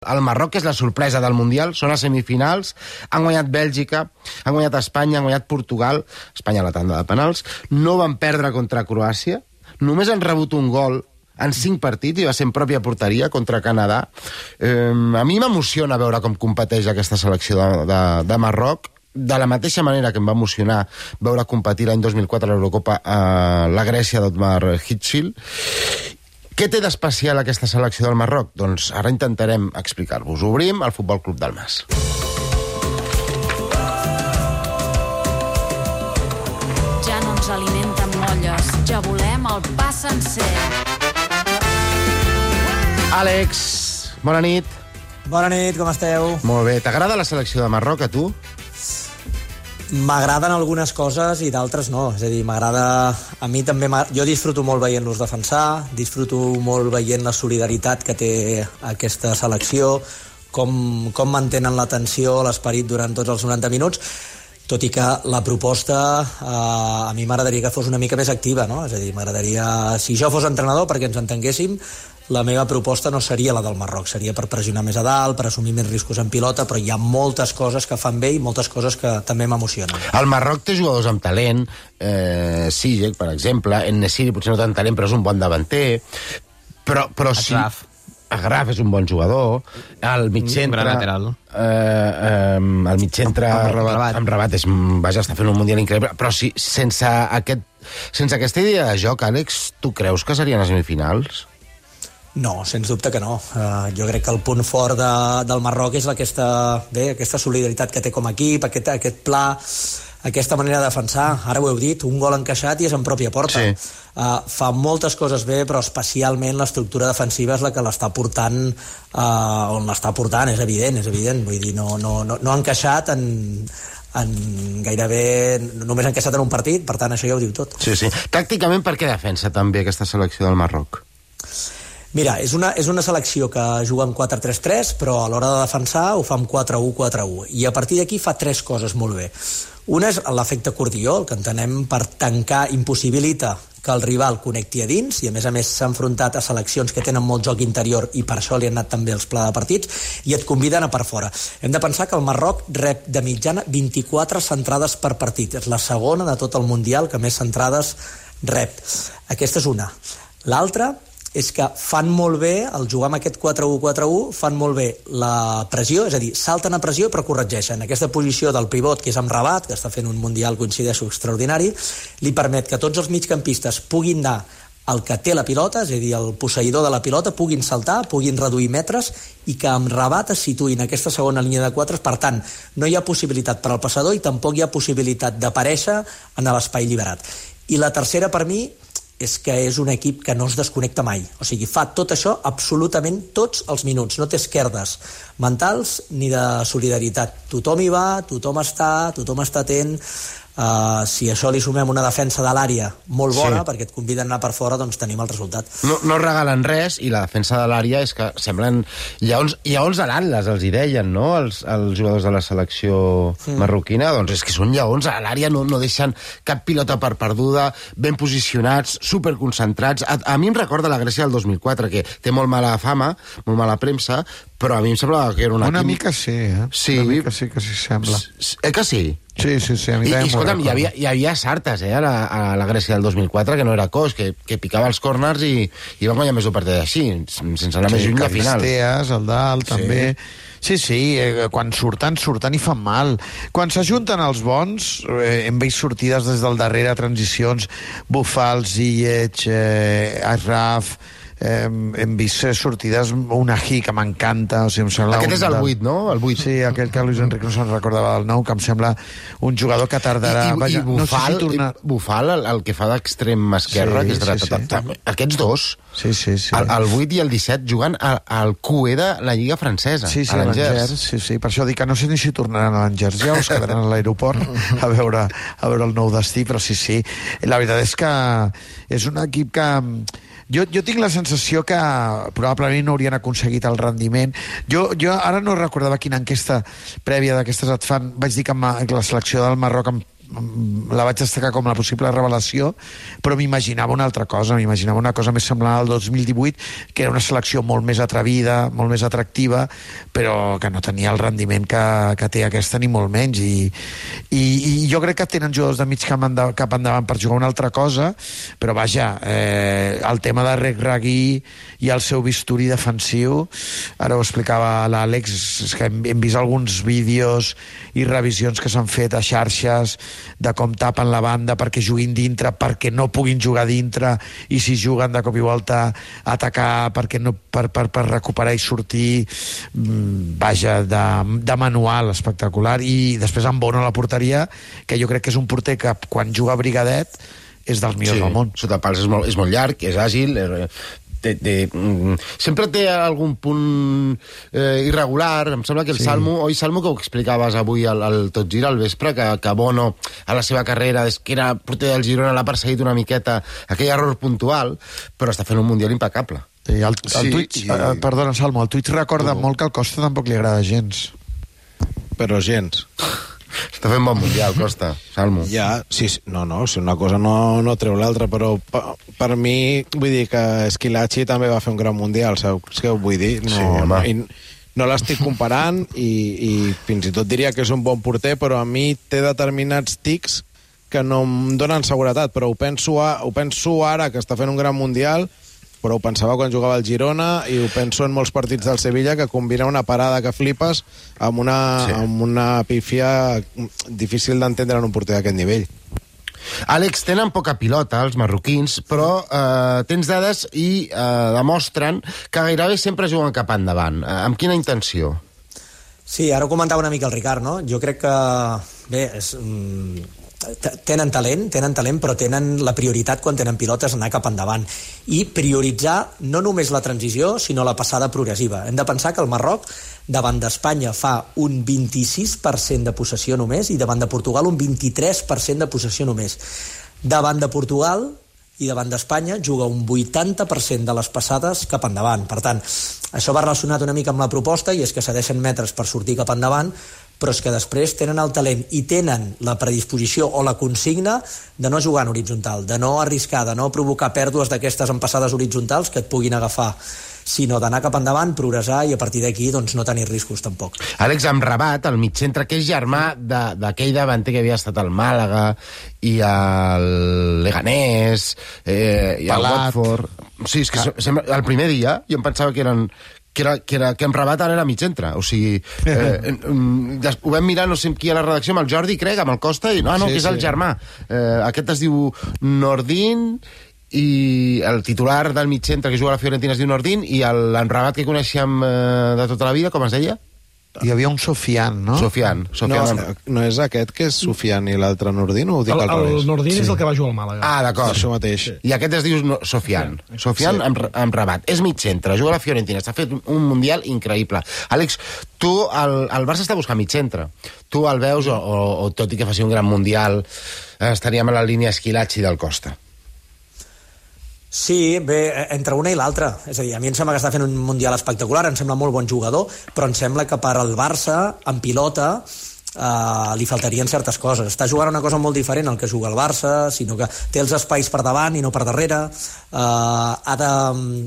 El Marroc és la sorpresa del Mundial, són a semifinals, han guanyat Bèlgica, han guanyat Espanya, han guanyat Portugal, Espanya a la tanda de penals, no van perdre contra Croàcia, només han rebut un gol en cinc partits i va ser en pròpia porteria contra Canadà. Eh, a mi m'emociona veure com competeix aquesta selecció de, de, de Marroc, de la mateixa manera que em va emocionar veure competir l'any 2004 a l'Eurocopa a la Grècia d'Otmar Hitchil què té d'especial aquesta selecció del Marroc? Doncs ara intentarem explicar-vos. Obrim el Futbol Club del Mas. Ja no ens alimenten molles, ja volem el pa sencer. Àlex, bona nit. Bona nit, com esteu? Molt bé. T'agrada la selecció de Marroc, a tu? M'agraden algunes coses i d'altres no. És a dir, m'agrada... A mi també... Jo disfruto molt veient-los defensar, disfruto molt veient la solidaritat que té aquesta selecció, com, com mantenen l'atenció, l'esperit durant tots els 90 minuts, tot i que la proposta eh, a mi m'agradaria que fos una mica més activa, no? És a dir, m'agradaria... Si jo fos entrenador, perquè ens entenguéssim, la meva proposta no seria la del Marroc, seria per pressionar més a dalt, per assumir més riscos en pilota, però hi ha moltes coses que fan bé i moltes coses que també m'emocionen. El Marroc té jugadors amb talent, eh, Sijek, per exemple, en Nesiri potser no tant talent, però és un bon davanter, però, però sí... Agraf. Agraf és un bon jugador, el mig centre... gran lateral. Eh, eh, el mig centre... Amb Rabat. Amb Rabat és, vaja, està fent un mundial increïble, però sí, sense, aquest, sense aquesta idea de joc, Àlex, tu creus que serien a semifinals? No, sens dubte que no. Uh, jo crec que el punt fort de, del Marroc és aquesta, bé, aquesta solidaritat que té com a equip, aquest, aquest pla, aquesta manera de defensar. Ara ho heu dit, un gol encaixat i és en pròpia porta. Sí. Uh, fa moltes coses bé, però especialment l'estructura defensiva és la que l'està portant uh, on l'està portant, és evident, és evident. Vull dir, no, no, no, no ha encaixat en, en gairebé només ha encaixat en un partit, per tant això ja ho diu tot. Sí, sí. Tàcticament, per què defensa també aquesta selecció del Marroc? Mira, és una, és una selecció que juga amb 4-3-3, però a l'hora de defensar ho fa amb 4-1-4-1. I a partir d'aquí fa tres coses molt bé. Una és l'efecte cordió, el que entenem per tancar, impossibilita que el rival connecti a dins, i a més a més s'ha enfrontat a seleccions que tenen molt joc interior i per això li han anat també els pla de partits, i et conviden a per fora. Hem de pensar que el Marroc rep de mitjana 24 centrades per partit. És la segona de tot el Mundial que més centrades rep. Aquesta és una. L'altra és que fan molt bé, el jugar amb aquest 4-1-4-1, fan molt bé la pressió, és a dir, salten a pressió però corregeixen. Aquesta posició del pivot, que és amb Rabat, que està fent un Mundial, coincideixo, extraordinari, li permet que tots els migcampistes puguin anar el que té la pilota, és a dir, el posseïdor de la pilota, puguin saltar, puguin reduir metres i que amb Rabat es situïn aquesta segona línia de quatres. Per tant, no hi ha possibilitat per al passador i tampoc hi ha possibilitat d'aparèixer en l'espai liberat. I la tercera, per mi, és que és un equip que no es desconnecta mai. O sigui, fa tot això absolutament tots els minuts. No té esquerdes mentals ni de solidaritat. Tothom hi va, tothom està, tothom està atent, Uh, si això li sumem una defensa de l'àrea molt bona, Sí. perquè et conviden a anar per fora, doncs tenim el resultat. No, no regalen res, i la defensa de l'àrea és que semblen lleons, lleons a l'Atlas, els hi deien, no?, els, els jugadors de la selecció mm. marroquina, doncs és que són lleons a l'àrea, no, no deixen cap pilota per perduda, ben posicionats, superconcentrats. A, a mi em recorda la Grècia del 2004, que té molt mala fama, molt mala premsa, però a mi em semblava que era una... Una equip- mica sí, eh? Sí. Una mica sí que s'hi sembla. S- Eh que sí? Sí, sí, sí, a mi I, també i escolta'm, hi havia, hi havia sartes, eh, a la, a la Grècia del 2004, que no era cos, que, que picava els corners i, i va guanyar més d'un partit així, sense anar més lluny de final. Caristeas, el dalt, Sí. sí. també. Sí, sí, eh, quan surten, surten i fan mal. Quan s'ajunten els bons, eh, hem vist sortides des del darrere, transicions, Bufal, Ziyech, eh, Asraf, eh, hem vist sortides, una Hi que m'encanta, o sigui, em sembla... Aquest un és el del- 8, no? El 8. Sí, aquell que Luis Enrique no se'n recordava del nou, que em sembla un jugador que tardarà... I, i, Vaja, i Bufal, no sé si tornar... i Bufal el, el que fa d'extrem esquerra, Sí, que és sí, dret, sí. aquests dos, Sí, sí, sí. el, el 8 i el 17, juguen al, al QE de la Lliga Francesa, Sí, sí, a l'Angers. sí, sí. Per això dic que no sé ni si tornaran a l'Angers ja es quedaran a l'aeroport a veure, a veure el nou destí, però sí, sí. La veritat és que és un equip que... Jo, jo tinc la sensació que probablement no haurien aconseguit el rendiment. Jo, jo ara no recordava quina enquesta prèvia d'aquestes et fan. Vaig dir que la selecció del Marroc em la vaig destacar com la possible revelació, però m'imaginava una altra cosa, m'imaginava una cosa més semblant al 2018, que era una selecció molt més atrevida, molt més atractiva, però que no tenia el rendiment que, que té aquesta ni molt menys. I, i, i jo crec que tenen jugadors de mig camp endavant, cap endavant per jugar una altra cosa, però vaja, eh, el tema de Reg Ragui i el seu bisturi defensiu, ara ho explicava l'Àlex, és que hem, hem vist alguns vídeos i revisions que s'han fet a xarxes de com tapen la banda perquè juguin dintre, perquè no puguin jugar dintre i si juguen de cop i volta atacar perquè no, per, per, per recuperar i sortir mm, vaja, de, de manual espectacular. I després amb Bono a la porteria que jo crec que és un porter que quan juga a Brigadet és dels millors Sí, del món. sota pals és molt, és molt llarg, és àgil, té, té, mm, sempre té algun punt eh, irregular. Em sembla que el Sí. Salmo, oi Salmo, que ho explicaves avui al, al Tot Gira al vespre, que, que Bono a la seva carrera, des que era porter del Girona, l'ha perseguit una miqueta aquell error puntual, però està fent un mundial impecable. Sí, el, el Sí, Twitch, i- eh, perdona, Salmo, el Twitch recorda Tu. molt que al Costa tampoc li agrada gens. Però gens. Està fent bon mundial, Costa, Salmo. Ja, sí, sí, no, no, si una cosa no, no treu l'altra, però per, per mi, vull dir que Esquilachi també va fer un gran mundial, saps què vull dir? No, Sí, home. i no l'estic comparant i, i fins i tot diria que és un bon porter, però a mi té determinats tics que no em donen seguretat, però ho penso, a, ho penso ara, que està fent un gran mundial, però ho pensava quan jugava al Girona i ho penso en molts partits del Sevilla que combina una parada que flipes amb una, Sí. amb una pífia difícil d'entendre en un porter d'aquest nivell. Àlex, tenen poca pilota, els marroquins, però eh, tens dades i eh, demostren que gairebé sempre juguen cap endavant. Eh, amb quina intenció? Sí, ara ho comentava una mica el Ricard, no? Jo crec que, bé, és, mm, tenen talent, tenen talent, però tenen la prioritat quan tenen pilotes anar cap endavant i prioritzar no només la transició, sinó la passada progressiva. Hem de pensar que el Marroc davant d'Espanya fa un 26% de possessió només i davant de Portugal un 23% de possessió només. Davant de Portugal i davant d'Espanya juga un 80% de les passades cap endavant. Per tant, això va relacionat una mica amb la proposta i és que cedeixen metres per sortir cap endavant, però és que després tenen el talent i tenen la predisposició o la consigna de no jugar en horitzontal, de no arriscar, de no provocar pèrdues d'aquestes en passades horitzontals que et puguin agafar sinó d'anar cap endavant, progressar i a partir d'aquí doncs, no tenir riscos tampoc. Àlex Amrabat, el mitcentre, que és germà de- d'aquell davanter que havia estat al Màlaga i al Leganés eh, i al. Watford. Sí, és que se- sembla, el primer dia jo em pensava que eren que, era, que, era, que Amrabat ara era mitcentre. O sigui, eh, des, ho vam mirar, no sé qui a la redacció, amb el Jordi, crec, amb el Costa, i no, no, Sí, que és el sí. germà. Eh, aquest es diu Nordin i el titular del mitcentre que juga a la Fiorentina es diu Nordin i el- l'Amrabat que coneixem eh, de tota la vida, com es deia? Hi havia un Sofian, no? Sofian. No, Sofian Am- no és aquest que és Sofian i l'altre Nordin, o ho dic El, al el revés? Nordin sí. és el que va jugar al Màlaga. Ah, d'acord. Això mateix. I aquest es diu no, Sofian. Sofian Sí. amb, amb Rabat. És mig centre, juga a la Fiorentina. Està fet un mundial increïble. Àlex, tu, el, el Barça està buscant mig centre. Tu el veus, o, o, o tot i que faci un gran mundial, eh, estaríem a la línia Esquilatxi del Costa. Sí, bé, eh, entre una i l'altra. És a dir, a mi em sembla que està fent un Mundial espectacular, em sembla molt bon jugador, però em sembla que per al Barça, en pilota, eh, li faltarien certes coses. Està jugant una cosa molt diferent al que juga el Barça, sinó que té els espais per davant i no per darrere, eh, ha de,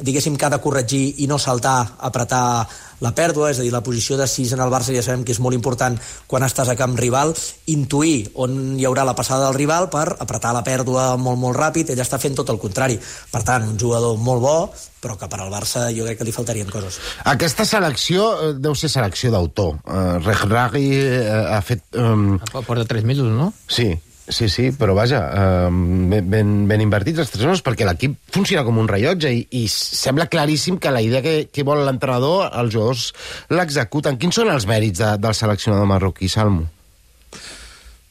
diguéssim que ha de corregir i no saltar, apretar la pèrdua, és a dir, la posició de 6 en el Barça ja sabem que és molt important quan estàs a camp rival, intuir on hi haurà la passada del rival per apretar la pèrdua molt, molt ràpid, ell està fent tot el contrari. Per tant, un jugador molt bo, però que per al Barça jo crec que li faltarien coses. Aquesta selecció eh, deu ser selecció d'autor. Uh, Regragui eh, ha fet... Um, Porta tres mesos, no? Sí, sí, sí, però vaja, eh, ben, ben, ben invertits els tres mesos perquè l'equip funciona com un rellotge i, i sembla claríssim que la idea que, que vol l'entrenador, els jugadors l'executen. Quins són els mèrits de, del seleccionador marroquí, Salmo?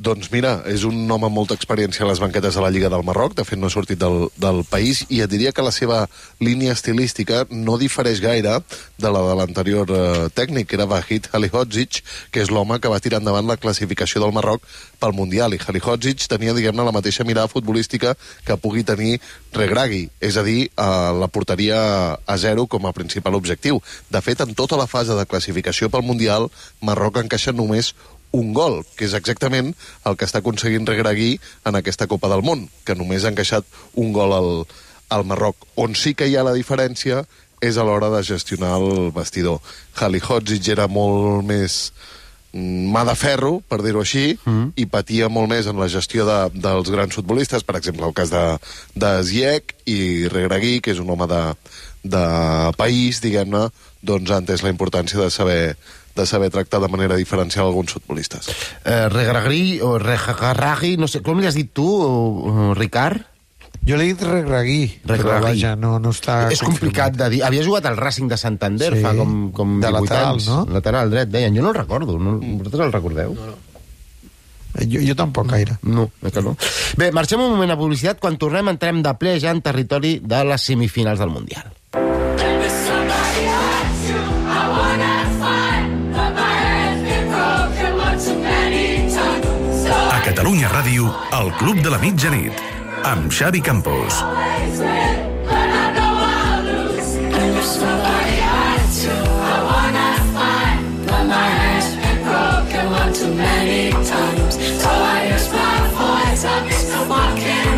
Doncs mira, és un home amb molta experiència a les banquetes de la Lliga del Marroc, de fet no ha sortit del, del país, i et diria que la seva línia estilística no difereix gaire de la de l'anterior eh, tècnic, que era Vahid Halihodzic, que és l'home que va tirar endavant la classificació del Marroc pel Mundial, i Halihodzic tenia, diguem-ne, la mateixa mirada futbolística que pugui tenir Regragui, és a dir, eh, la porteria a zero com a principal objectiu. De fet, en tota la fase de classificació pel Mundial, Marroc encaixa només un gol, que és exactament el que està aconseguint Regragui en aquesta Copa del Món, que només ha encaixat un gol al, al Marroc. On sí que hi ha la diferència és a l'hora de gestionar el vestidor. Halihotzic era molt més mm, mà de ferro, per dir-ho així, mm. i patia molt més en la gestió de, dels grans futbolistes, per exemple, el cas de, de Ziyech i Regragui, que és un home de, de país, diguem-ne, doncs ha entès la importància de saber de saber tractar de manera diferencial alguns futbolistes. Eh, Regragui o Regragui, no sé, com li has dit tu, o, o, Ricard? Jo l'he dit Regragui, però vaja, no, no està és complicat de dir. Havia jugat al Racing de Santander Sí. fa com, com De 18 lateral, anys. no? Lateral dret, deien. Jo no el recordo. No, vosaltres el recordeu? No, no. Jo, jo tampoc gaire. No, eh que no. Bé, marxem un moment a publicitat. Quan tornem entrem de ple ja en territori de les semifinals del Mundial. Catalunya Ràdio, el Club de la Mitjanit, amb Xavi Campos. Too many times, tired, my voice, I'm so fucking